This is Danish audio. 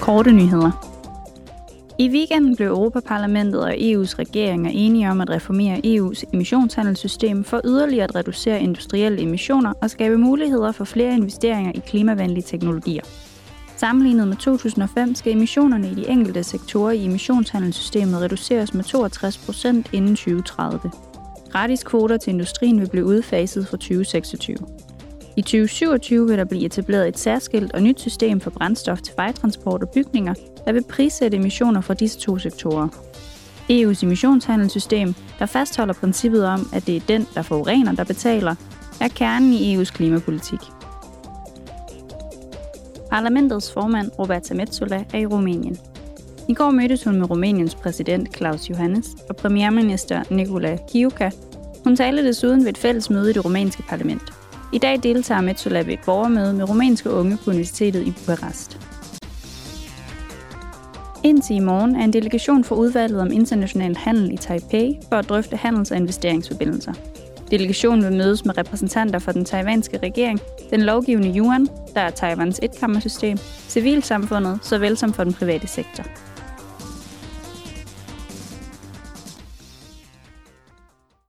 Korte nyheder. I weekenden blev Europaparlamentet og EU's regeringer enige om at reformere EU's emissionshandelssystem for yderligere at reducere industrielle emissioner og skabe muligheder for flere investeringer i klimavenlige teknologier. Sammenlignet med 2005 skal emissionerne i de enkelte sektorer i emissionshandelssystemet reduceres med 62 procent inden 2030. Gratis kvoter til industrien vil blive udfaset fra 2026. I 2027 vil der blive etableret et særskilt og nyt system for brændstof til vejtransport og bygninger, der vil prissætte emissioner fra disse to sektorer. EU's emissionshandelssystem, der fastholder princippet om, at det er den, der forurener, der betaler, er kernen i EU's klimapolitik. Parlamentets formand Roberta Metsola er i Rumænien. I går mødtes hun med Rumæniens præsident Klaus Johannes og premierminister Nicola Chiuca. Hun talte desuden ved et fælles møde i det rumænske parlament. I dag deltager Metsola ved et borgermøde med rumænske unge på universitetet i Bukarest. Indtil i morgen er en delegation for udvalget om international handel i Taipei for at drøfte handels- og investeringsforbindelser. Delegationen vil mødes med repræsentanter for den taiwanske regering, den lovgivende yuan, der er Taiwans etkammersystem, civilsamfundet såvel som for den private sektor.